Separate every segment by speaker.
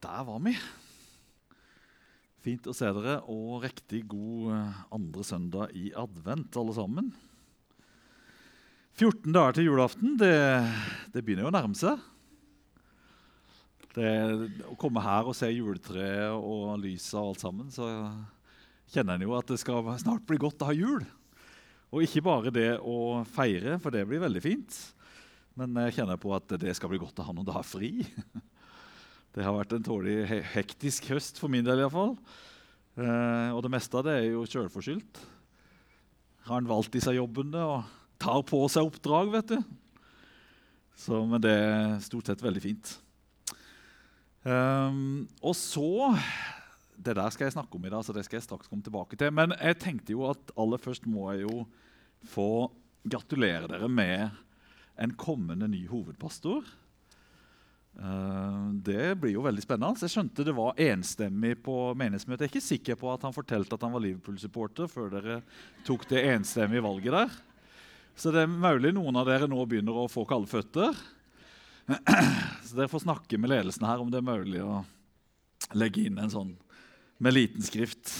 Speaker 1: Der var vi. Fint å se dere, og riktig god eh, andre søndag i advent, alle sammen. 14 dager til julaften, det, det begynner jo å nærme seg. Det, å komme her og se juletreet og lyset og alt sammen, så kjenner en jo at det skal snart bli godt å ha jul. Og ikke bare det å feire, for det blir veldig fint. Men jeg kjenner på at det skal bli godt å ha noen dager fri. Det har vært en tålelig hektisk høst for min del iallfall. Eh, og det meste av det er jo sjølforskyldt. Har en valgt disse jobbene og tar på seg oppdrag, vet du. Så, men det er stort sett veldig fint. Um, og så Det der skal jeg snakke om i dag, så det skal jeg straks komme tilbake til. Men jeg tenkte jo at aller først må jeg jo få gratulere dere med en kommende ny hovedpastor. Uh, det blir jo veldig spennende. Jeg skjønte det var enstemmig på menighetsmøtet. Jeg er ikke sikker på at han fortalte at han var Liverpool-supporter før dere tok det enstemmige valget der. Så det er mulig noen av dere nå begynner å få kalde føtter. Så dere får snakke med ledelsen her om det er mulig å legge inn en sånn med liten skrift.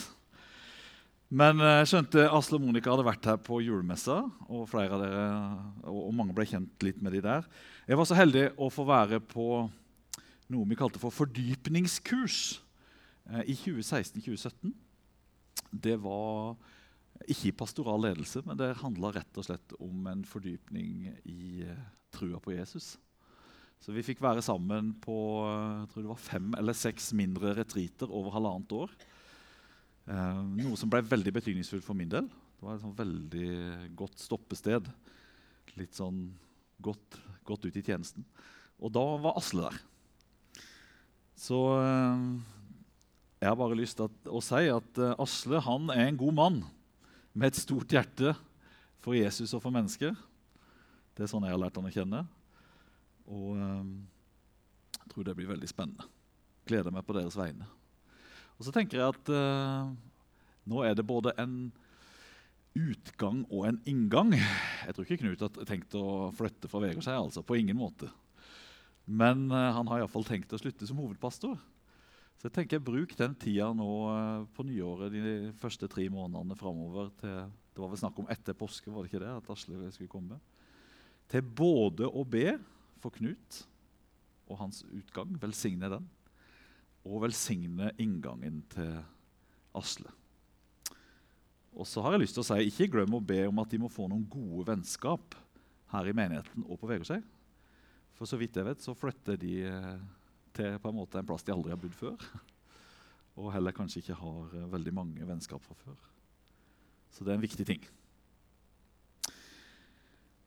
Speaker 1: Men jeg skjønte Asle og Monica hadde vært her på julemessa, og flere av dere, og mange ble kjent litt med de der. Jeg var så heldig å få være på noe vi kalte for fordypningskurs eh, i 2016-2017. Det var ikke i pastoral ledelse, men det handla rett og slett om en fordypning i uh, trua på Jesus. Så vi fikk være sammen på jeg tror det var fem eller seks mindre retreater over halvannet år. Eh, noe som ble veldig betydningsfullt for min del. Det var et sånn veldig godt stoppested. Litt sånn godt, godt ut i tjenesten. Og da var Asle der. Så eh, jeg har bare lyst til å si at eh, Asle han er en god mann med et stort hjerte for Jesus og for mennesker. Det er sånn jeg har lært han å kjenne. Og jeg tror det blir veldig spennende. Gleder meg på deres vegne. Og så tenker jeg at nå er det både en utgang og en inngang. Jeg tror ikke Knut har tenkt å flytte fra Vegårshei. Altså, på ingen måte. Men uh, han har iallfall tenkt å slutte som hovedpastor. Så jeg tenker Bruk den tida nå uh, på nyåret de første tre månedene framover til Det var vel snakk om etter påske, var det ikke det? At Asle skulle komme? Til både å be for Knut og hans utgang. Velsigne den. Og velsigne inngangen til Asle. Og så har jeg lyst til å si, Ikke glem å be om at de må få noen gode vennskap her i menigheten og på Vegårshei. For så vidt jeg vet, så flytter de eh, til på en måte en plass de aldri har bodd før. Og heller kanskje ikke har eh, veldig mange vennskap fra før. Så det er en viktig ting.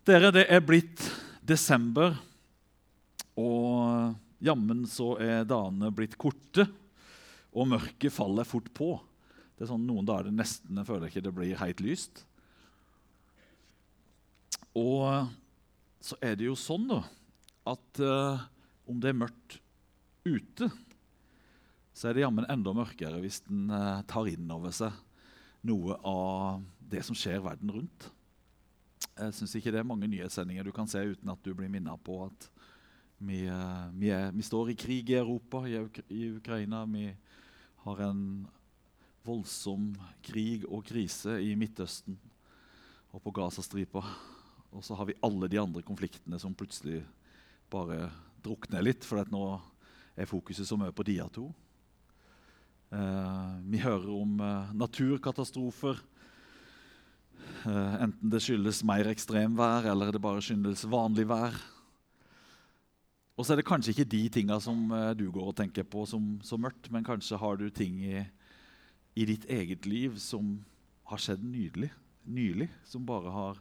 Speaker 1: Dere, det er blitt desember. Og jammen så er dagene blitt korte, og mørket faller fort på. Det er sånn Noen dager nesten jeg føler ikke det blir helt lyst. Og så er det jo sånn da, at uh, om det er mørkt ute, så er det jammen enda mørkere hvis en uh, tar inn over seg noe av det som skjer verden rundt. Jeg syns ikke det er mange nyhetssendinger du kan se uten at du blir minnet på at vi, uh, vi, er, vi, står i krig i Europa, i, i, Ukraina. Vi har en voldsom krig og krise i Midtøsten og på Gazastripa. Og så har vi alle de andre konfliktene som plutselig bare drukner litt, for nå er fokuset så mye på de to. Eh, vi hører om eh, naturkatastrofer. Eh, enten det skyldes mer ekstremvær eller det bare skyldes vanlig vær. Og så er det kanskje ikke de tinga som uh, du går og tenker på som så mørkt, men kanskje har du ting i, i ditt eget liv som har skjedd nydelig, nylig, som bare har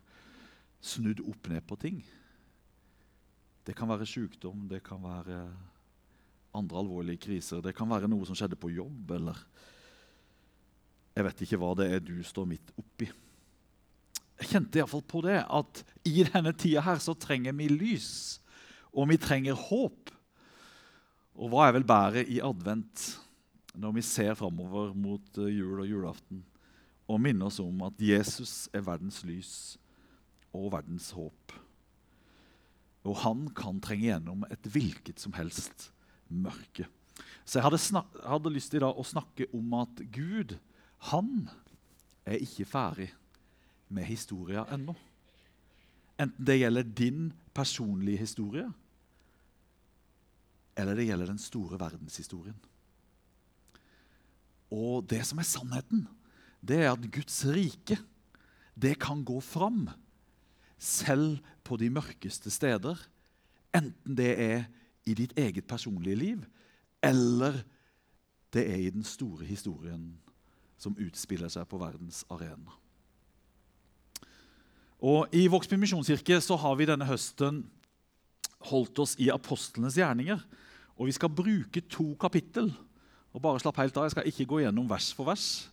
Speaker 1: snudd opp ned på ting. Det kan være sykdom, det kan være andre alvorlige kriser, det kan være noe som skjedde på jobb, eller Jeg vet ikke hva det er du står midt oppi. Jeg kjente iallfall på det at i denne tida her så trenger vi lys. Og vi trenger håp. Og hva er vel bedre i advent når vi ser framover mot eh, jul og julaften og minner oss om at Jesus er verdens lys og verdens håp. Og han kan trenge gjennom et hvilket som helst mørke. Så jeg hadde, hadde lyst til å snakke om at Gud, han er ikke ferdig med historia ennå. Enten det gjelder din personlige historie, eller det gjelder den store verdenshistorien. Og det som er sannheten, det er at Guds rike det kan gå fram selv på de mørkeste steder. Enten det er i ditt eget personlige liv, eller det er i den store historien som utspiller seg på verdens arena. Og I Vågsby misjonskirke så har vi denne høsten holdt oss i apostlenes gjerninger. Og Vi skal bruke to kapittel. Og bare slapp helt av, Jeg skal ikke gå gjennom vers for vers.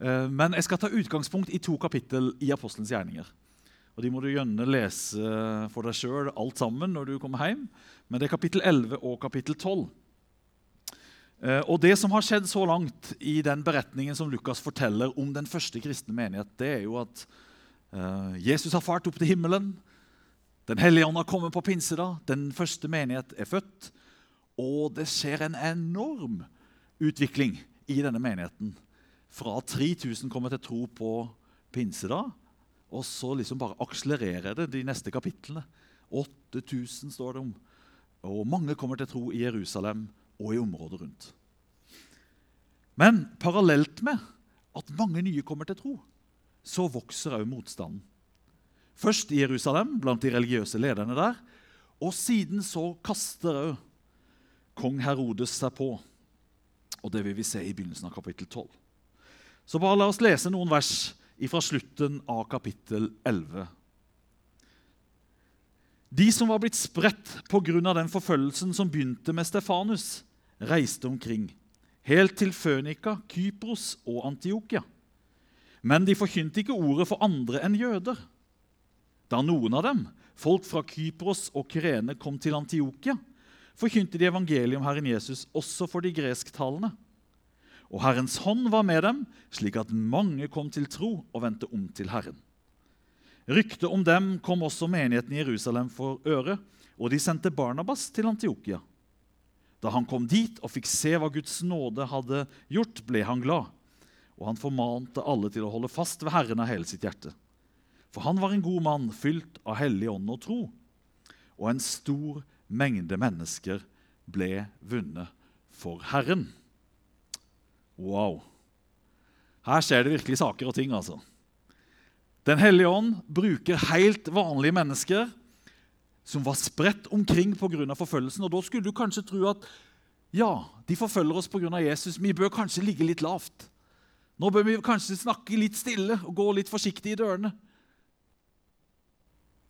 Speaker 1: Eh, men jeg skal ta utgangspunkt i to kapittel i Apostelens gjerninger. Og De må du gjerne lese for deg sjøl alt sammen når du kommer hjem. Men det er kapittel 11 og kapittel 12. Eh, og Det som har skjedd så langt i den beretningen som Lukas forteller om den første kristne menighet, det er jo at Eh, Jesus har fart opp til himmelen. Den hellige ånd har kommet på pinsedag. Den første menighet er født. Og det skjer en enorm utvikling i denne menigheten. Fra 3000 kommer til tro på pinsedag, og så liksom bare akselererer det de neste kapitlene. 8000 står det om. Og mange kommer til tro i Jerusalem og i området rundt. Men parallelt med at mange nye kommer til tro, så vokser òg motstanden. Først i Jerusalem, blant de religiøse lederne der. Og siden så kaster òg kong Herodes seg på. Og det vil vi se i begynnelsen av kapittel 12. Så bare la oss lese noen vers fra slutten av kapittel 11. De som var blitt spredt pga. den forfølgelsen som begynte med Stefanus, reiste omkring, helt til Fønika, Kypros og Antiokia. Men de forkynte ikke ordet for andre enn jøder. Da noen av dem, folk fra Kypros og Kyrene, kom til Antiokia, forkynte de evangeliet om Herren Jesus også for de gresktalende. Og Herrens hånd var med dem, slik at mange kom til tro og vendte om til Herren. Ryktet om dem kom også menigheten i Jerusalem for øre, og de sendte Barnabas til Antiokia. Da han kom dit og fikk se hva Guds nåde hadde gjort, ble han glad og han formante alle til å holde fast ved Herren av hele sitt hjerte. For han var en god mann, fylt av hellig ånd og tro. Og en stor mengde mennesker ble vunnet for Herren. Wow. Her skjer det virkelig saker og ting, altså. Den hellige ånd bruker helt vanlige mennesker som var spredt omkring pga. forfølgelsen. Og da skulle du kanskje tro at ja, de forfølger oss pga. Jesus. Vi bør kanskje ligge litt lavt. Nå bør vi kanskje snakke litt stille og gå litt forsiktig i dørene.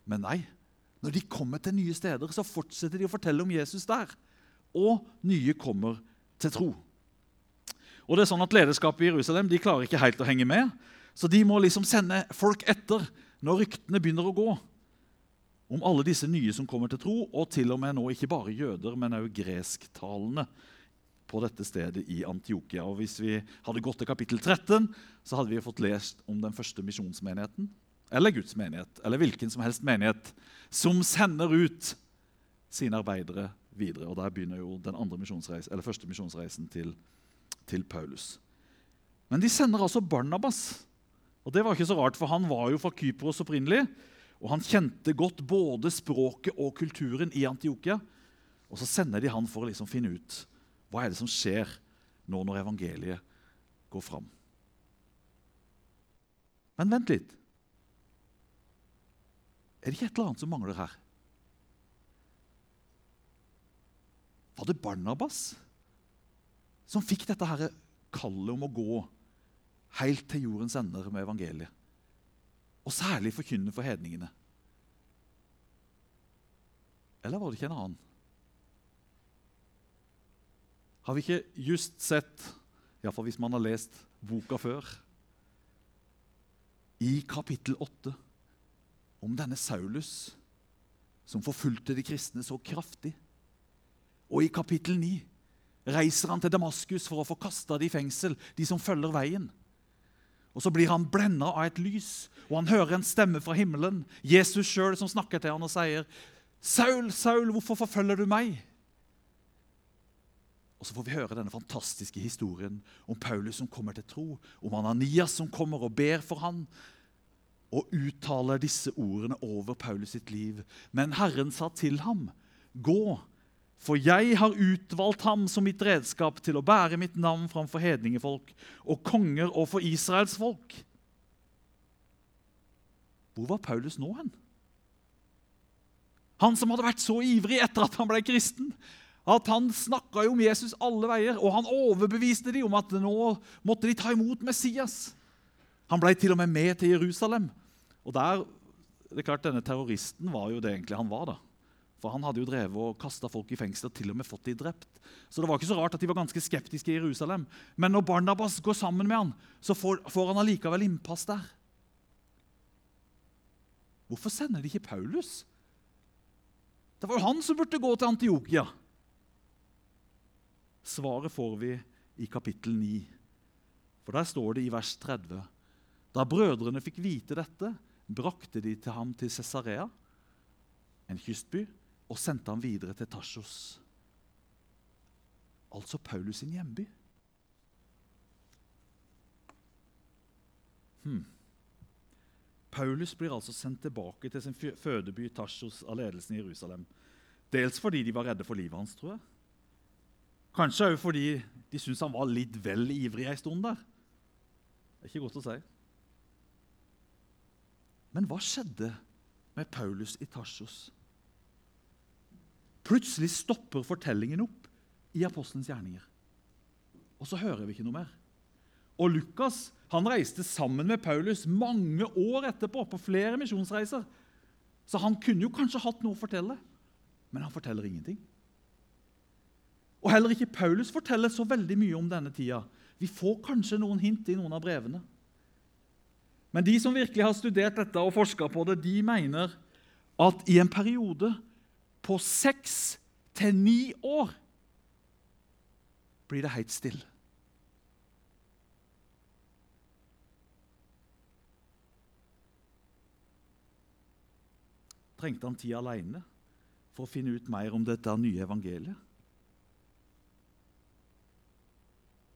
Speaker 1: Men nei. Når de kommer til nye steder, så fortsetter de å fortelle om Jesus der. Og nye kommer til tro. Og det er sånn at Lederskapet i Jerusalem de klarer ikke helt å henge med. Så de må liksom sende folk etter når ryktene begynner å gå om alle disse nye som kommer til tro, og til og med nå ikke bare jøder, men også gresktalende på dette stedet i Antiokia. Og Hvis vi hadde gått til kapittel 13, så hadde vi fått lest om den første misjonsmenigheten. Eller Guds menighet, eller hvilken som helst menighet som sender ut sine arbeidere videre. Og Der begynner jo den første misjonsreisen til, til Paulus. Men de sender altså Barnabas. Og Det var ikke så rart, for han var jo fra Kypros opprinnelig. Og han kjente godt både språket og kulturen i Antiokia. Og så sender de han for å liksom finne ut hva er det som skjer nå når evangeliet går fram? Men vent litt. Er det ikke et eller annet som mangler her? Var det Barnabas som fikk dette her kallet om å gå helt til jordens ender med evangeliet? Og særlig forkynne for hedningene? Eller var det ikke en annen? Har vi ikke just sett, iallfall hvis man har lest boka før, i kapittel 8 om denne Saulus som forfulgte de kristne så kraftig? Og i kapittel 9 reiser han til Damaskus for å få kasta de i fengsel, de som følger veien. Og Så blir han blenda av et lys, og han hører en stemme fra himmelen. Jesus sjøl som snakker til han og sier, 'Saul, Saul, hvorfor forfølger du meg?' Og så får vi høre denne fantastiske historien om Paulus som kommer til tro, om Ananias som kommer og ber for han, og uttaler disse ordene over Paulus sitt liv. Men Herren sa til ham, 'Gå, for jeg har utvalgt ham som mitt redskap til å bære mitt navn framfor hedningefolk og konger og for Israels folk.' Hvor var Paulus nå hen? Han som hadde vært så ivrig etter at han ble kristen, at han snakka om Jesus alle veier, og han overbeviste dem om at nå måtte de ta imot Messias. Han ble til og med med til Jerusalem. Og der, det er klart Denne terroristen var jo det egentlig han var. da. For Han hadde jo drevet og kasta folk i fengsel og til og med fått de drept. Så det var ikke så rart at de var ganske skeptiske i Jerusalem. Men når Barnabas går sammen med han, så får, får han allikevel innpass der. Hvorfor sender de ikke Paulus? Det var jo han som burde gå til Antiokia. Svaret får vi i kapittel 9. For der står det i vers 30.: Da brødrene fikk vite dette, brakte de til ham til Cesarea, en kystby, og sendte ham videre til Tasjos, Altså Paulus sin hjemby. Hmm. Paulus blir altså sendt tilbake til sin fødeby Tasjos av ledelsen i Jerusalem. Dels fordi de var redde for livet hans, tror jeg. Kanskje òg fordi de syntes han var litt vel ivrig ei stund der. Det er ikke godt å si. Men hva skjedde med Paulus i Tarsos? Plutselig stopper fortellingen opp i apostelens gjerninger. Og så hører vi ikke noe mer. Og Lukas han reiste sammen med Paulus mange år etterpå på flere misjonsreiser. Så han kunne jo kanskje hatt noe å fortelle, men han forteller ingenting. Og Heller ikke Paulus forteller så veldig mye om denne tida. Vi får kanskje noen hint i noen av brevene. Men de som virkelig har studert dette og forska på det, de mener at i en periode på seks til ni år blir det helt stille. Trengte han tid alene for å finne ut mer om dette nye evangeliet?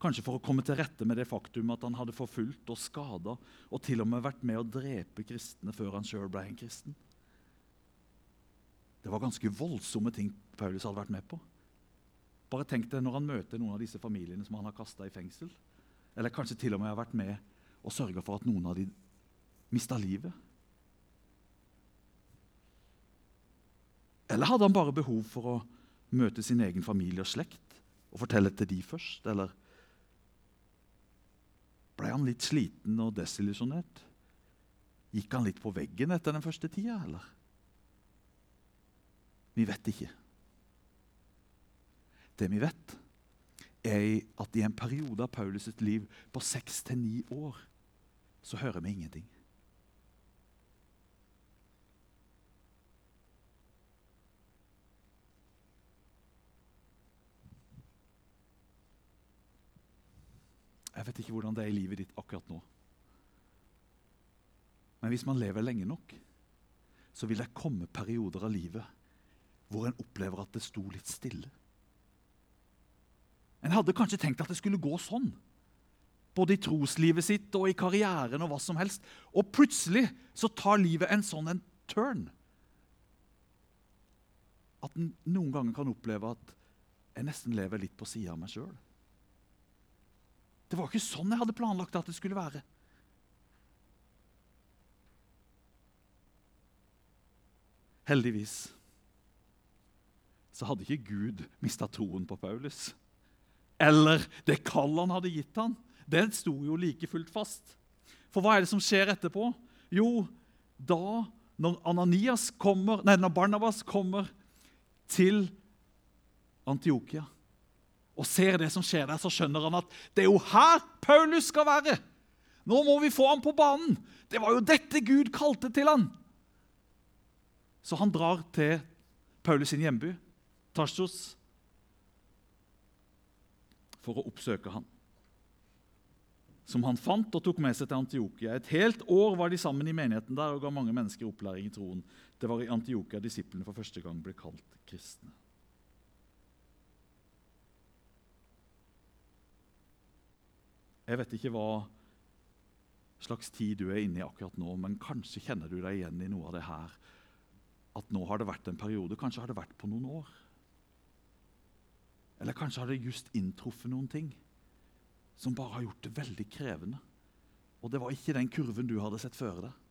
Speaker 1: Kanskje for å komme til rette med det faktum at han hadde forfulgt og skada og til og med vært med å drepe kristne før han sjøl ble en kristen. Det var ganske voldsomme ting Paulus hadde vært med på. Bare tenk deg når han møter noen av disse familiene som han har kasta i fengsel. Eller kanskje til og med har vært med og sørga for at noen av dem mista livet. Eller hadde han bare behov for å møte sin egen familie og slekt og fortelle til de først? Eller ble han litt sliten og desillusjonert? Gikk han litt på veggen etter den første tida, eller? Vi vet ikke. Det vi vet, er at i en periode av Paulus' sitt liv på seks til ni år så hører vi ingenting. Jeg vet ikke hvordan det er i livet ditt akkurat nå. Men hvis man lever lenge nok, så vil det komme perioder av livet hvor en opplever at det sto litt stille. En hadde kanskje tenkt at det skulle gå sånn. Både i troslivet sitt og i karrieren og hva som helst. Og plutselig så tar livet en sånn en turn. At en noen ganger kan oppleve at jeg nesten lever litt på sida av meg sjøl. Det var ikke sånn jeg hadde planlagt at det skulle være. Heldigvis så hadde ikke Gud mista troen på Paulus. Eller det kallet han hadde gitt han. Det sto jo like fullt fast. For hva er det som skjer etterpå? Jo, da når Ananias kommer, nei, når Barnabas kommer til Antiokia og ser det som skjer der, så skjønner han at det er jo her Paulus skal være. Nå må vi få ham på banen. Det var jo dette Gud kalte til han. Så han drar til Paulus sin hjemby, Tarsos, for å oppsøke han. Som han fant og tok med seg til Antiokia. Et helt år var de sammen i menigheten der og ga mange mennesker opplæring i troen. Det var i Antiokia disiplene for første gang ble kalt kristne. Jeg vet ikke hva slags tid du er inne i akkurat nå, men kanskje kjenner du deg igjen i noe av det her. At nå har det vært en periode. Kanskje har det vært på noen år. Eller kanskje har det just inntruffet noen ting som bare har gjort det veldig krevende. Og det var ikke den kurven du hadde sett føre deg.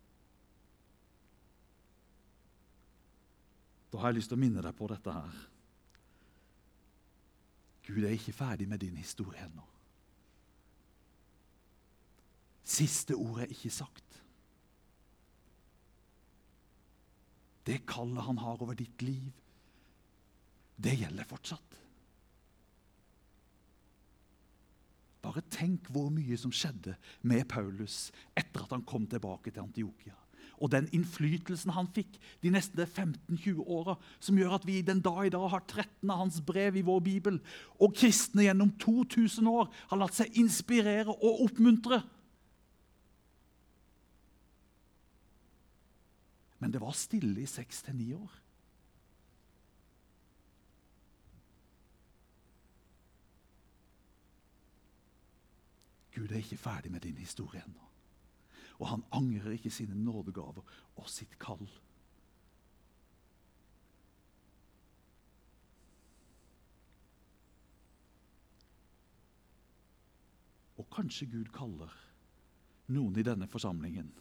Speaker 1: Da har jeg lyst til å minne deg på dette her. Gud er ikke ferdig med din historie ennå. Siste ord er ikke sagt. Det kallet han har over ditt liv, det gjelder fortsatt. Bare tenk hvor mye som skjedde med Paulus etter at han kom tilbake til Antiokia. Og den innflytelsen han fikk de neste 15-20 åra, som gjør at vi den dag i dag har 13 av hans brev i vår bibel. Og kristne gjennom 2000 år har latt seg inspirere og oppmuntre. Men det var stille i seks til ni år. Gud er ikke ferdig med din historie ennå. Og han angrer ikke sine nådegaver og sitt kall. Og kanskje Gud kaller noen i denne forsamlingen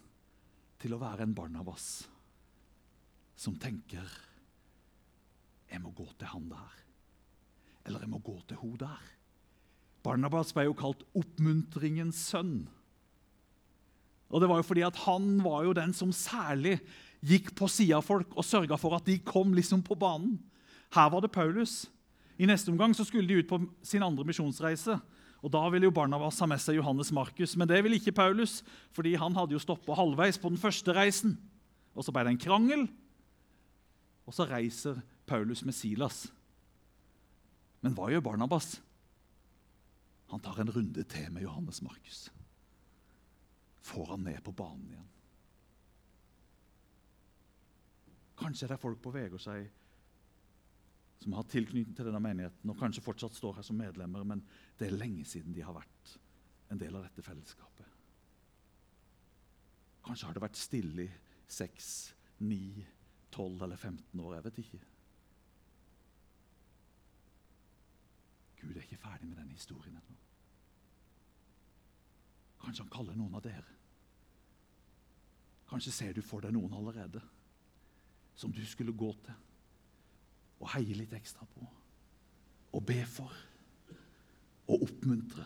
Speaker 1: til å være en Barnabas som tenker Jeg må gå til han der. Eller jeg må gå til hun der. Barnabas ble jo kalt oppmuntringens sønn. Og det var jo fordi at Han var jo den som særlig gikk på sida av folk og sørga for at de kom liksom på banen. Her var det Paulus. I neste omgang så skulle de ut på sin andre misjonsreise. Og Da ville jo Barnabas ha med seg Johannes Markus, men det ville ikke Paulus. fordi han hadde jo stoppa halvveis på den første reisen. Og Så ble det en krangel, og så reiser Paulus med Silas. Men hva gjør Barnabas? Han tar en runde til med Johannes Markus. Får han ned på banen igjen. Kanskje det er folk på Vegårshei som har tilknytning til denne menigheten, og kanskje fortsatt står her som medlemmer, men det er lenge siden de har vært en del av dette fellesskapet. Kanskje har det vært stille i seks, ni, tolv eller 15 år. Jeg vet ikke. Gud er ikke ferdig med denne historien ennå. Kanskje han kaller noen av dere. Kanskje ser du for deg noen allerede som du skulle gå til og heie litt ekstra på. Og be for. Og oppmuntre.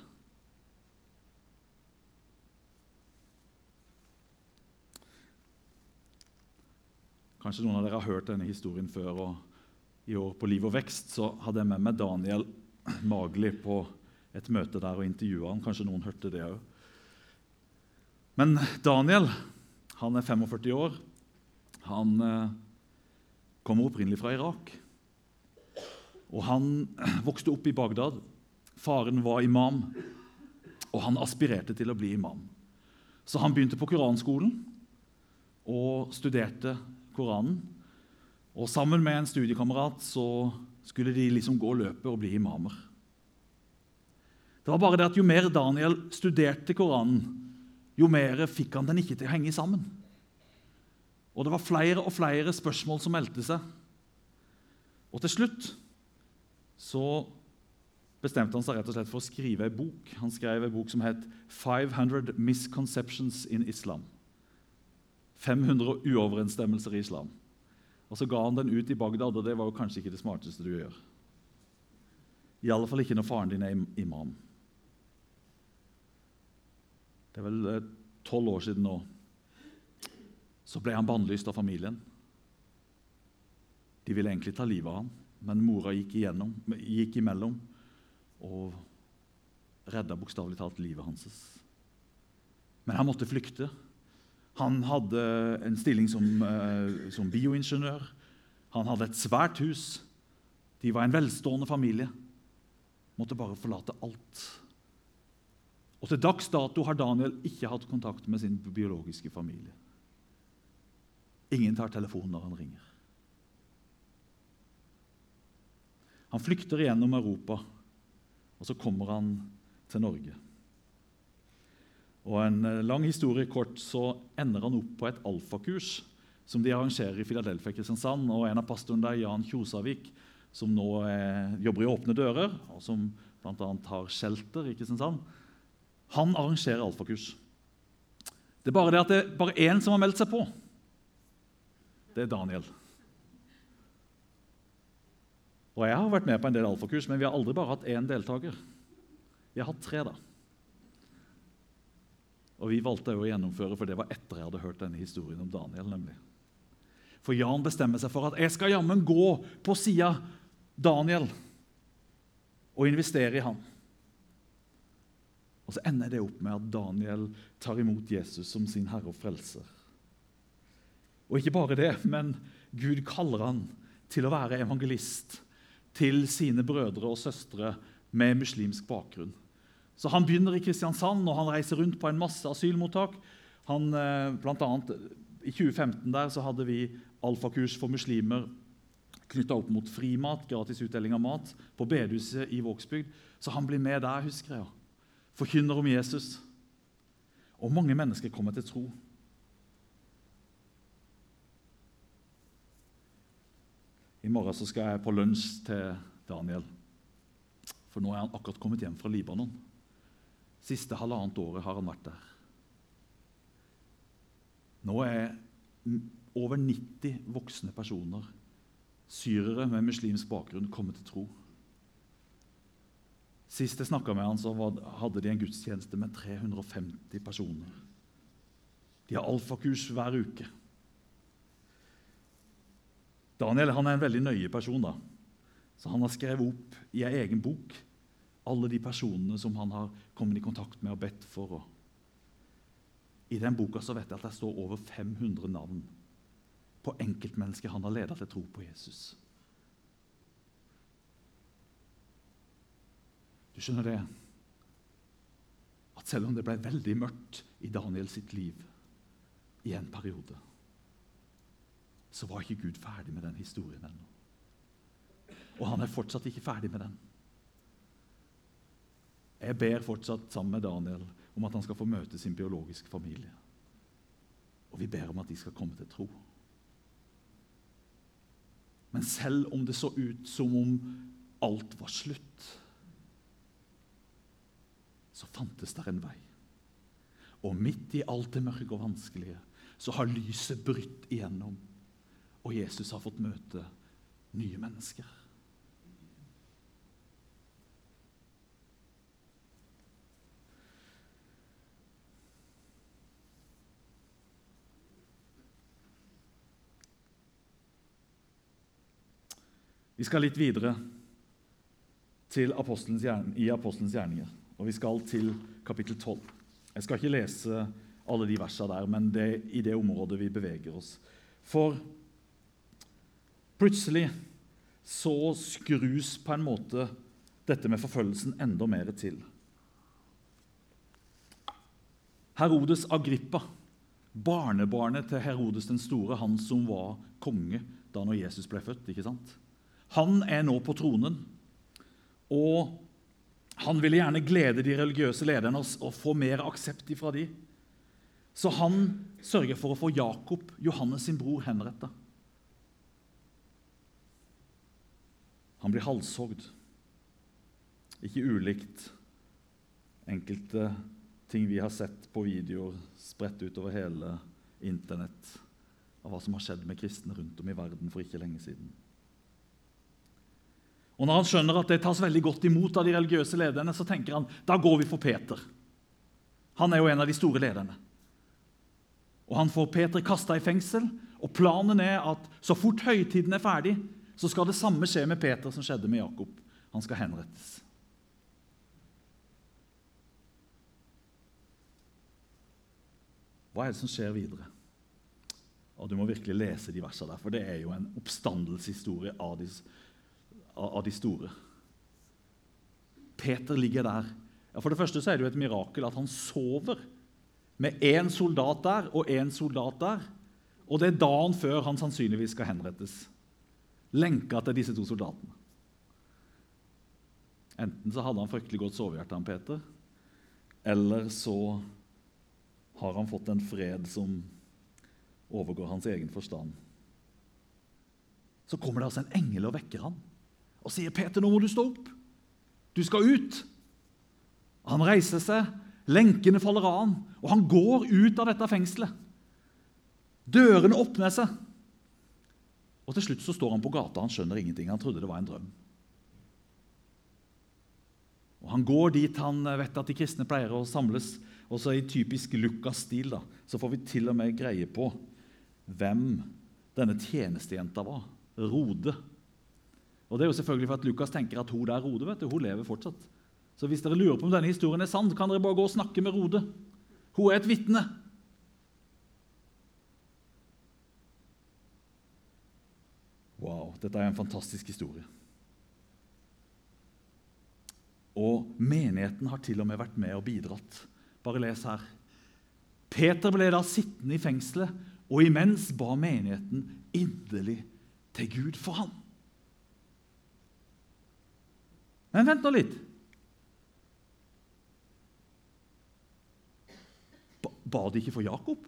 Speaker 1: Kanskje noen av dere har hørt denne historien før. og I år på Liv og vekst så hadde jeg med meg Daniel Magli på et møte der og intervjua han. Kanskje noen hørte det òg. Men Daniel han er 45 år. Han eh, kommer opprinnelig fra Irak. Og Han vokste opp i Bagdad. Faren var imam, og han aspirerte til å bli imam. Så han begynte på koranskolen og studerte Koranen. Og Sammen med en studiekamerat skulle de liksom gå løpet og bli imamer. Det var bare det at Jo mer Daniel studerte Koranen, jo mer fikk han den ikke til å henge sammen. Og det var flere og flere spørsmål som meldte seg. Og til slutt så bestemte han seg rett og slett for å skrive en bok. Han skrev en bok som het 500 Misconceptions in Islam. 500 uoverensstemmelser i islam. Og Så ga han den ut i Bagdad, og det var jo kanskje ikke det smarteste du gjør. I alle fall ikke når faren din er imam. Det er vel eh, tolv år siden nå. Så ble han bannlyst av familien. De ville egentlig ta livet av ham, men mora gikk, igjennom, gikk imellom og redda bokstavelig talt livet hans. Men han måtte flykte. Han hadde en stilling som, uh, som bioingeniør. Han hadde et svært hus. De var en velstående familie. Måtte bare forlate alt og Til dags dato har Daniel ikke hatt kontakt med sin biologiske familie. Ingen tar telefonen når han ringer. Han flykter gjennom Europa, og så kommer han til Norge. Og en eh, lang historie kort så ender han opp på et alfakurs som de arrangerer i Philadelphia Kristiansand. Og en av pastorene der, Jan Kjosavik, som nå eh, jobber i Åpne dører, og som bl.a. har shelter i Kristiansand, han arrangerer alfakurs. Det er bare det at det er bare én som har meldt seg på. Det er Daniel. Og Jeg har vært med på en del alfakurs, men vi har aldri bare hatt én deltaker. Vi har hatt tre. da. Og Vi valgte å gjennomføre, for det var etter jeg hadde hørt denne historien om Daniel. nemlig. For Jan bestemmer seg for at jeg skal jammen gå på sida Daniel og investere i ham. Og Så ender det opp med at Daniel tar imot Jesus som sin herre og frelser. Og ikke bare det, men Gud kaller han til å være evangelist til sine brødre og søstre med muslimsk bakgrunn. Så Han begynner i Kristiansand og han reiser rundt på en masse asylmottak. Han, eh, blant annet, I 2015 der så hadde vi alfakurs for muslimer knytta opp mot frimat, gratis utdeling av mat, på bedehuset i Vågsbygd. Så han blir med der, husker jeg. Forkynner om Jesus. Og mange mennesker kommer til tro. I morgen så skal jeg på lunsj til Daniel. For nå er han akkurat kommet hjem fra Libanon. Siste halvannet året har han vært der. Nå er over 90 voksne personer, syrere med muslimsk bakgrunn, kommet til tro. Sist jeg snakka med han, så hadde de en gudstjeneste med 350 personer. De har alfakurs hver uke. Daniel han er en veldig nøye person. da. Så Han har skrevet opp i ei egen bok alle de personene som han har kommet i kontakt med og bedt for. I den boka så vet jeg at det står over 500 navn på enkeltmennesker han har ledet til tro på Jesus. Du skjønner det? At selv om det ble veldig mørkt i Daniel sitt liv i en periode, så var ikke Gud ferdig med den historien ennå. Og han er fortsatt ikke ferdig med den. Jeg ber fortsatt sammen med Daniel om at han skal få møte sin biologiske familie. Og vi ber om at de skal komme til tro. Men selv om det så ut som om alt var slutt, så fantes der en vei. Og midt i alt det mørke og vanskelige så har lyset brutt igjennom og Jesus har fått møte nye mennesker. Vi skal litt videre apostelens i Apostelens gjerninger. Og vi skal til kapittel 12. Jeg skal ikke lese alle de versene der, men det er i det området vi beveger oss. For Plutselig så skrus på en måte dette med forfølgelsen enda mer til. Herodes Agrippa, barnebarnet til Herodes den store, han som var konge da når Jesus ble født. ikke sant? Han er nå på tronen, og han ville gjerne glede de religiøse lederne og få mer aksept fra de. Så han sørger for å få Jakob, Johannes sin bror, henretta. Han blir halshogd. Ikke ulikt enkelte ting vi har sett på videoer spredt utover hele Internett av hva som har skjedd med kristne rundt om i verden for ikke lenge siden. Og Når han skjønner at det tas veldig godt imot av de religiøse lederne, så tenker han da går vi for Peter. Han er jo en av de store lederne. Og Han får Peter kasta i fengsel, og planen er at så fort høytiden er ferdig, så skal det samme skje med Peter som skjedde med Jakob. Han skal henrettes. Hva er det som skjer videre? Og Du må virkelig lese de versene der, for det er jo en oppstandelseshistorie av de, av de store. Peter ligger der. Ja, for det første så er det jo et mirakel at han sover med én soldat der og én soldat der. Og det er dagen før han sannsynligvis skal henrettes lenka til disse to soldatene. Enten så hadde han fryktelig godt sovehjerte, han Peter, eller så har han fått en fred som overgår hans egen forstand. Så kommer det altså en engel og vekker han og sier, 'Peter, nå må du stå opp. Du skal ut.' Han reiser seg, lenkene faller av han, og han går ut av dette fengselet. Dørene åpner seg. Og Til slutt så står han på gata. Han skjønner ingenting. Han trodde det var en drøm. Og Han går dit han vet at de kristne pleier å samles. Og så i typisk Lukas-stil da, så får vi til og med greie på hvem denne tjenestejenta var. Rode. Og det er jo selvfølgelig for at Lukas tenker at hun der Rode vet du, hun lever fortsatt. Så hvis dere lurer på om denne historien er sann, kan dere bare gå og snakke med Rode. Hun er et vitne. Wow, dette er en fantastisk historie. Og menigheten har til og med vært med og bidratt. Bare les her. Peter ble da sittende i fengselet, og imens ba menigheten inderlig til Gud for ham. Men vent nå litt. Ba, de ikke for Jakob?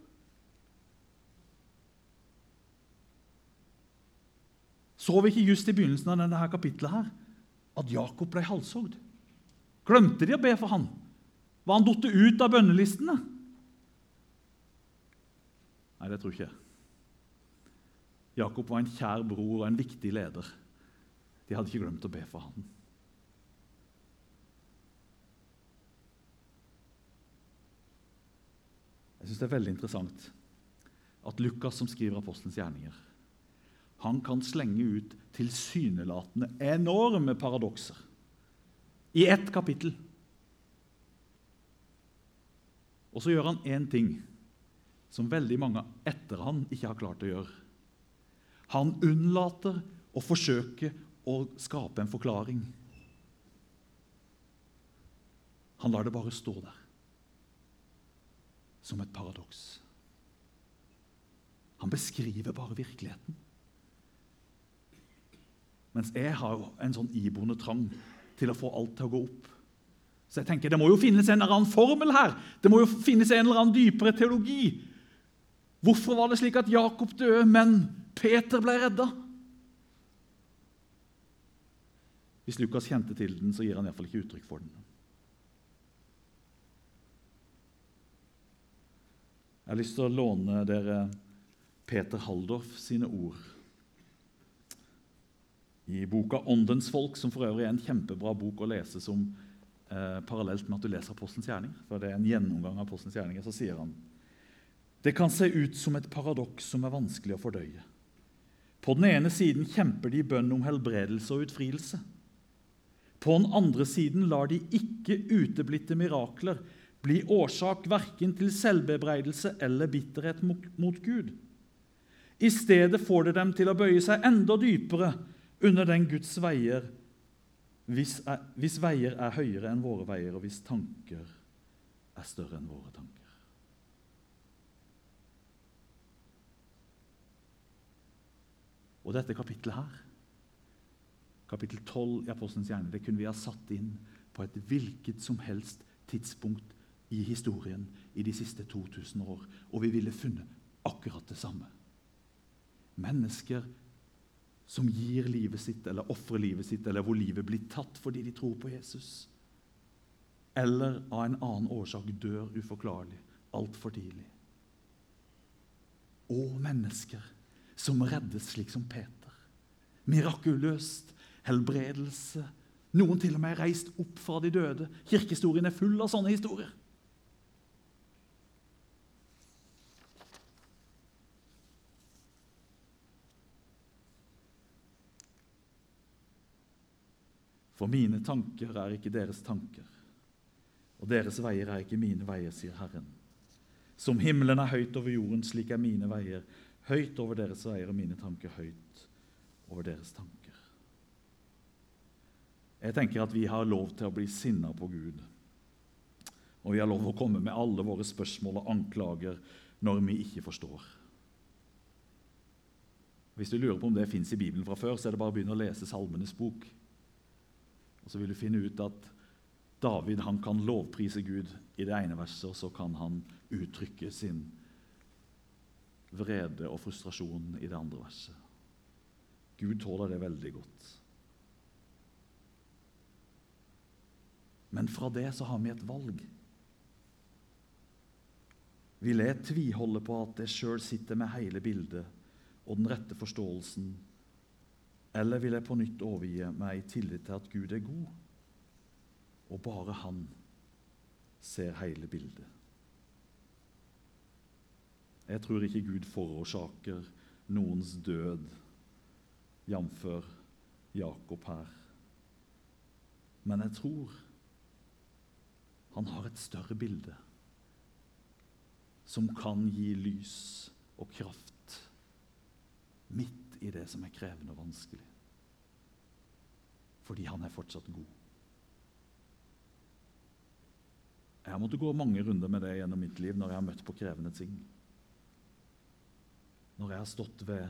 Speaker 1: Så vi ikke just i begynnelsen av denne kapittelet her, at Jakob ble halshogd? Glemte de å be for ham? Var han falt ut av bønnelistene? Nei, det tror jeg ikke. Jakob var en kjær bror og en viktig leder. De hadde ikke glemt å be for ham. Jeg synes Det er veldig interessant at Lukas, som skriver Apostelens gjerninger, han kan slenge ut tilsynelatende enorme paradokser i ett kapittel. Og så gjør han én ting som veldig mange etter han ikke har klart å gjøre. Han unnlater å forsøke å skape en forklaring. Han lar det bare stå der som et paradoks. Han beskriver bare virkeligheten. Mens jeg har en sånn iboende trang til å få alt til å gå opp. Så jeg tenker, Det må jo finnes en eller annen formel her. Det må jo finnes en eller annen dypere teologi. Hvorfor var det slik at Jakob døde, men Peter ble redda? Hvis Lukas kjente til den, så gir han iallfall ikke uttrykk for den. Jeg har lyst til å låne dere Peter Haldorf sine ord i boka 'Åndens folk', som for øvrig er en kjempebra bok å lese som eh, parallelt med at du leser Apostelens gjerning. For det er en gjennomgang av Apostelens gjerninger, så sier han det kan se ut som et paradoks som er vanskelig å fordøye. På den ene siden kjemper de i bønn om helbredelse og utfrielse. På den andre siden lar de ikke uteblitte mirakler bli årsak verken til selvbebreidelse eller bitterhet mot Gud. I stedet får det dem til å bøye seg enda dypere under den Guds veier, hvis, er, hvis veier er høyere enn våre veier, og hvis tanker er større enn våre tanker. Og dette kapittelet her, kapittel 12 i Apostelens hjerne, det kunne vi ha satt inn på et hvilket som helst tidspunkt i historien i de siste 2000 år, og vi ville funnet akkurat det samme. Mennesker som gir livet sitt eller ofrer livet sitt, eller hvor livet blir tatt fordi de tror på Jesus. Eller av en annen årsak dør uforklarlig, altfor tidlig. Og mennesker som reddes slik som Peter. Mirakuløst, helbredelse. Noen til og med reist opp fra de døde. Kirkehistorien er full av sånne historier. For mine tanker er ikke deres tanker, og deres veier er ikke mine veier, sier Herren. Som himmelen er høyt over jorden, slik er mine veier høyt over deres veier, og mine tanker høyt over deres tanker. Jeg tenker at vi har lov til å bli sinna på Gud. Og vi har lov til å komme med alle våre spørsmål og anklager når vi ikke forstår. Hvis du lurer på om det fins i Bibelen fra før, så er det bare å begynne å lese Salmenes bok. Og så vil du finne ut at David han kan lovprise Gud i det ene verset, og så kan han uttrykke sin vrede og frustrasjon i det andre verset. Gud tåler det veldig godt. Men fra det så har vi et valg. Vil jeg tviholde på at jeg sjøl sitter med hele bildet og den rette forståelsen, eller vil jeg på nytt overgi meg i tillit til at Gud er god, og bare Han ser hele bildet? Jeg tror ikke Gud forårsaker noens død, jf. Jakob her. Men jeg tror han har et større bilde som kan gi lys og kraft midt i det som er krevende og vanskelig. Fordi han er fortsatt god. Jeg har måttet gå mange runder med det gjennom mitt liv når jeg har møtt på krevende ting. Når jeg har stått ved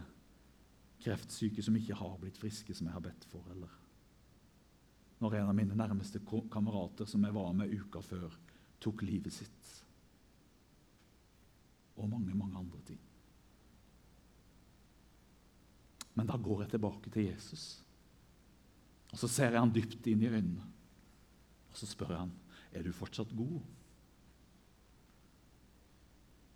Speaker 1: kreftsyke som ikke har blitt friske, som jeg har bedt for. Eller når en av mine nærmeste kamerater som jeg var med uka før, tok livet sitt. Og mange, mange andre ting. Men da går jeg tilbake til Jesus. Og Så ser jeg han dypt inn i øynene. Og så spør jeg han, er du fortsatt god.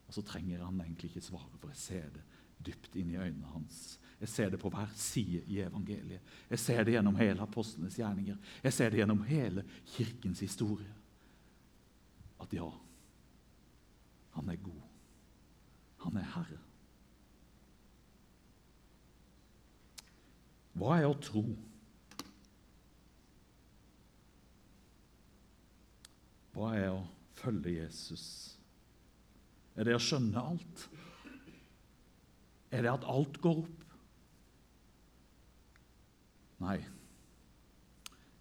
Speaker 1: Og så trenger han egentlig ikke svare, for jeg ser det dypt inn i øynene hans. Jeg ser det på hver side i evangeliet. Jeg ser det gjennom hele apostlenes gjerninger. Jeg ser det gjennom hele kirkens historie. At ja, han er god. Han er Herre. Hva er å tro? Hva er å følge Jesus? Er det å skjønne alt? Er det at alt går opp? Nei.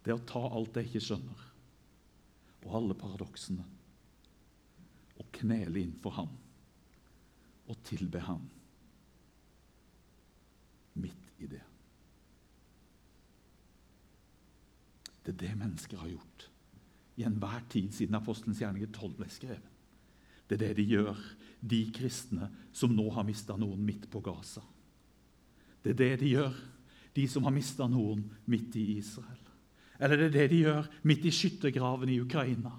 Speaker 1: Det er å ta alt jeg ikke skjønner, og alle paradoksene, og knele inn for ham og tilbe ham midt i det. Det er det mennesker har gjort i enhver tid siden apostelens gjerninger 12 ble skrevet. Det er det de gjør, de kristne som nå har mista noen midt på Gaza. Det er det de gjør, de som har mista noen midt i Israel. Eller det er det de gjør midt i skyttergraven i Ukraina.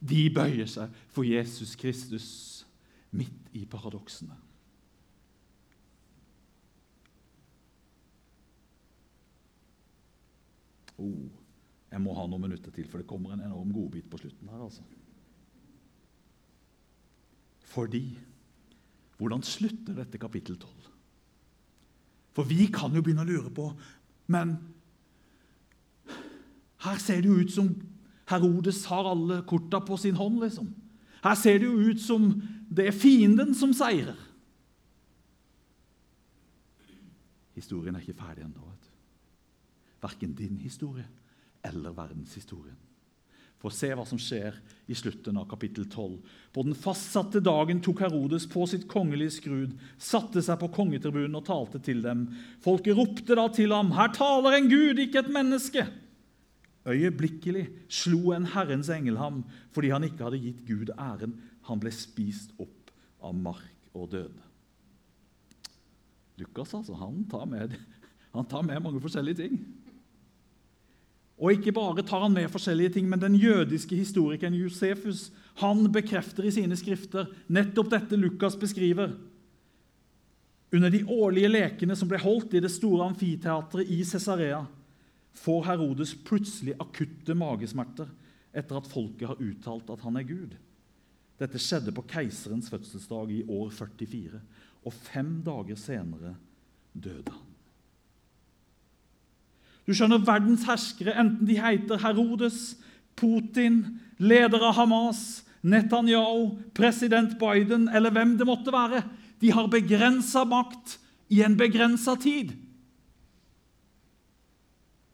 Speaker 1: De bøyer seg for Jesus Kristus midt i paradoksene. Oh, jeg må ha noen minutter til, for det kommer en enorm godbit på slutten her. altså. Fordi Hvordan slutter dette kapittel 12? For vi kan jo begynne å lure på Men her ser det jo ut som Herodes har alle korta på sin hånd. liksom. Her ser det jo ut som det er fienden som seirer. Historien er ikke ferdig ennå. Verken din historie eller verdenshistorien for se hva som skjer i slutten av kapittel 12. På den fastsatte dagen tok Herodes på sitt kongelige skrud, satte seg på kongetribunen og talte til dem. Folket ropte da til ham, 'Her taler en gud, ikke et menneske!' Øyeblikkelig slo en Herrens engel ham fordi han ikke hadde gitt Gud æren. Han ble spist opp av mark og døde. Lukas altså, han tar med, han tar med mange forskjellige ting. Og ikke bare tar han med forskjellige ting, men den jødiske historikeren Josefus han bekrefter i sine skrifter nettopp dette Lukas beskriver. Under de årlige lekene som ble holdt i det store amfiteatret i Cesarea, får Herodes plutselig akutte magesmerter etter at folket har uttalt at han er Gud. Dette skjedde på keiserens fødselsdag i år 44, og fem dager senere døde han. Du skjønner, Verdens herskere, enten de heter Herodes, Putin, leder av Hamas, Netanyahu, president Biden eller hvem det måtte være, de har begrensa makt i en begrensa tid.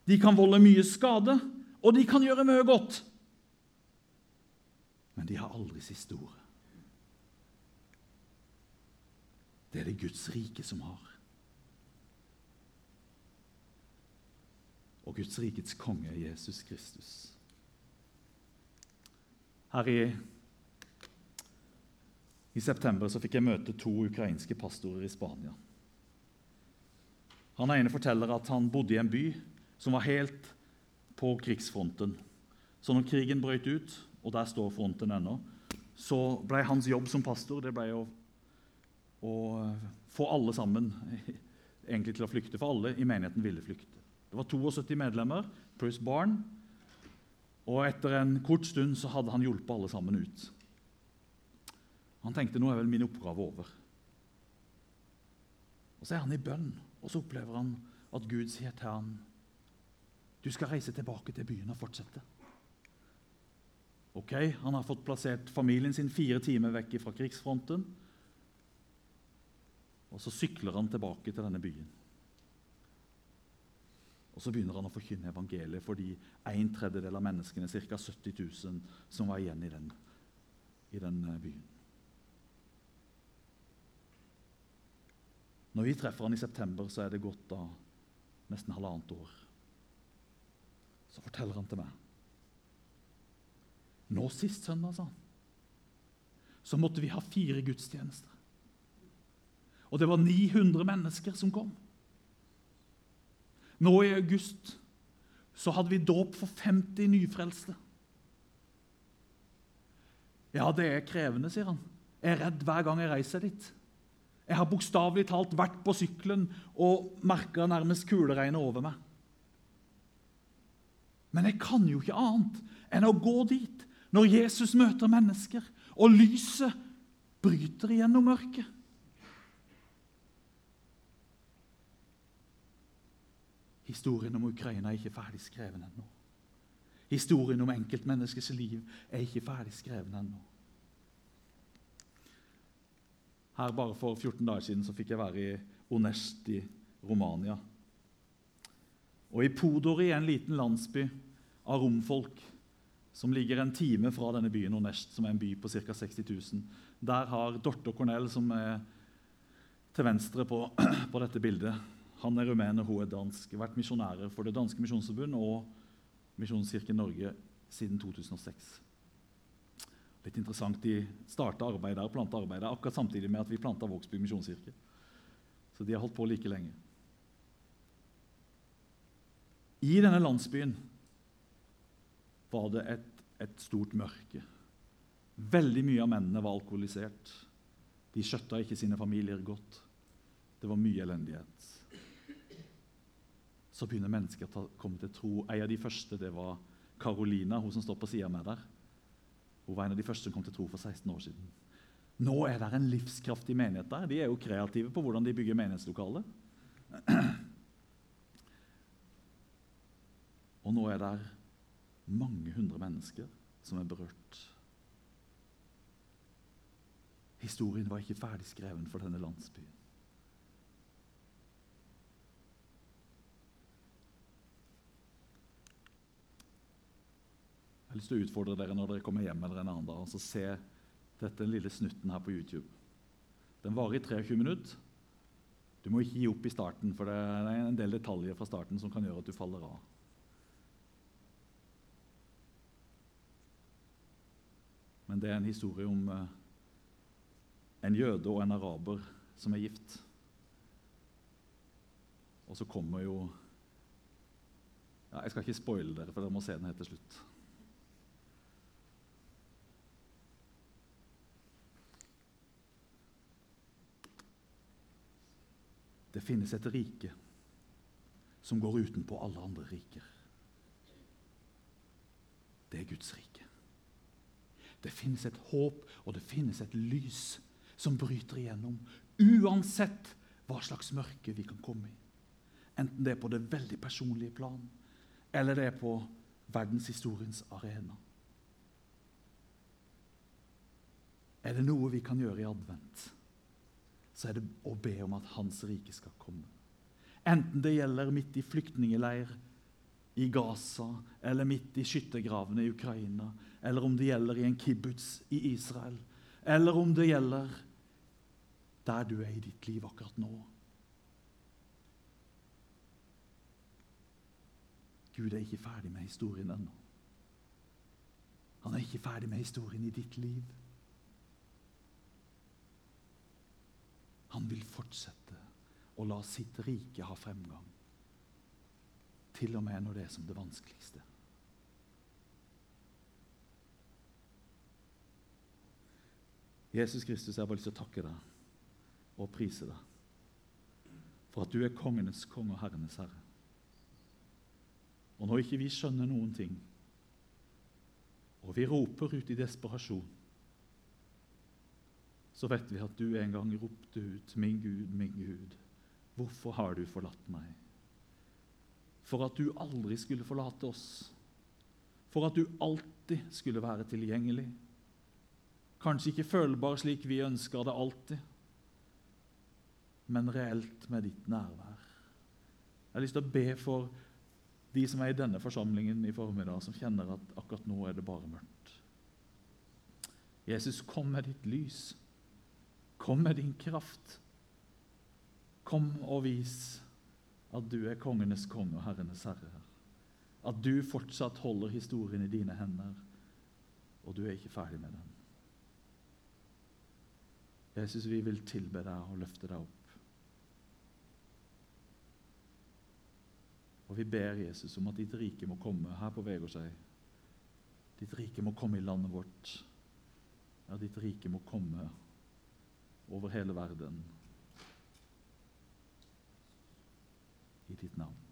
Speaker 1: De kan volde mye skade, og de kan gjøre mye godt. Men de har aldri siste ordet. Det er det Guds rike som har. Og Guds rikets konge Jesus Kristus. Her i, i september så fikk jeg møte to ukrainske pastorer i Spania. Han ene forteller at han bodde i en by som var helt på krigsfronten. Så når krigen brøt ut, og der står fronten ennå, så ble hans jobb som pastor det ble å, å få alle sammen egentlig til å flykte, for alle i menigheten ville flykte. Det var 72 medlemmer pluss barn. Og etter en kort stund så hadde han hjulpet alle sammen ut. Han tenkte nå er vel min oppgave over. Og Så er han i bønn, og så opplever han at Gud sier til ham du skal reise tilbake til byen og fortsette. Ok, Han har fått plassert familien sin fire timer vekk fra krigsfronten. Og så sykler han tilbake til denne byen. Og Så begynner han å forkynne evangeliet for de en tredjedel av menneskene, ca. 70 000, som var igjen i den, i den eh, byen. Når vi treffer han i september, så er det gått da nesten halvannet år. Så forteller han til meg Nå sist søndag, sa han, så måtte vi ha fire gudstjenester. Og det var 900 mennesker som kom. Nå i august så hadde vi dåp for 50 nyfrelste. Ja, det er krevende, sier han. Jeg er redd hver gang jeg reiser dit. Jeg har bokstavelig talt vært på sykkelen og merka nærmest kuleregnet over meg. Men jeg kan jo ikke annet enn å gå dit når Jesus møter mennesker, og lyset bryter igjennom mørket. Historien om Ukraina er ikke ferdig skrevet ennå. Historien om enkeltmenneskets liv er ikke ferdig skrevet ennå. Her Bare for 14 dager siden så fikk jeg være i Onest i Romania. Og I Podori, en liten landsby av romfolk som ligger en time fra denne byen Onest, som er en by på ca. 60 000, der har Dorte og Cornell, som er til venstre på, på dette bildet, han er rumener, hun er dansk. Vært misjonærer for Det danske misjonsforbund og Misjonskirken Norge siden 2006. Litt interessant, De starta arbeidet der, planta arbeidet akkurat samtidig med at vi planta Vågsbygd misjonskirke. Så de har holdt på like lenge. I denne landsbyen var det et, et stort mørke. Veldig mye av mennene var alkoholisert. De skjøtta ikke sine familier godt. Det var mye elendighet så begynner mennesker å komme til tro. En av de første det var Carolina, hun som står på sida med der. Hun var en av de første som kom til tro for 16 år siden. Nå er det en livskraftig menighet der. De er jo kreative på hvordan de bygger menighetslokalet. Og nå er det mange hundre mennesker som er berørt. Historien var ikke ferdig skreven for denne landsbyen. Jeg har lyst til å utfordre dere når dere kommer hjem eller en annen dag, og så se dette lille snutten her på YouTube. Den varer i 23 minutter. Du må ikke gi opp i starten, for det er en del detaljer fra starten som kan gjøre at du faller av. Men det er en historie om eh, en jøde og en araber som er gift. Og så kommer jo ja, Jeg skal ikke spoile dere, for dere må se den helt til slutt. Det finnes et rike som går utenpå alle andre riker. Det er Guds rike. Det finnes et håp, og det finnes et lys som bryter igjennom, uansett hva slags mørke vi kan komme i. Enten det er på det veldig personlige plan, eller det er på verdenshistoriens arena. Er det noe vi kan gjøre i advent? Så er det å be om at Hans rike skal komme. Enten det gjelder midt i flyktningeleir i Gaza, eller midt i skyttergravene i Ukraina, eller om det gjelder i en kibbutz i Israel, eller om det gjelder der du er i ditt liv akkurat nå. Gud er ikke ferdig med historien ennå. Han er ikke ferdig med historien i ditt liv. Han vil fortsette å la sitt rike ha fremgang, til og med når det er som det vanskeligste. Jesus Kristus, jeg har bare lyst til å takke deg og prise deg for at du er kongenes konge og herrenes herre. Og når ikke vi skjønner noen ting, og vi roper ut i desperasjon, så vet vi at du en gang ropte ut 'Min Gud, min Gud, hvorfor har du forlatt meg?' For at du aldri skulle forlate oss. For at du alltid skulle være tilgjengelig. Kanskje ikke følbar slik vi ønsker det alltid, men reelt med ditt nærvær. Jeg har lyst til å be for de som er i denne forsamlingen i formiddag, som kjenner at akkurat nå er det bare mørkt. Jesus, kom med ditt lys. Kom med din kraft. Kom og vis at du er kongenes konge og herrenes herre. At du fortsatt holder historien i dine hender, og du er ikke ferdig med den. Jesus, vi vil tilbe deg og løfte deg opp. Og vi ber Jesus om at ditt rike må komme her på Vegårshei. Ditt rike må komme i landet vårt. Ja, ditt rike må komme over hele verden. I ditt navn.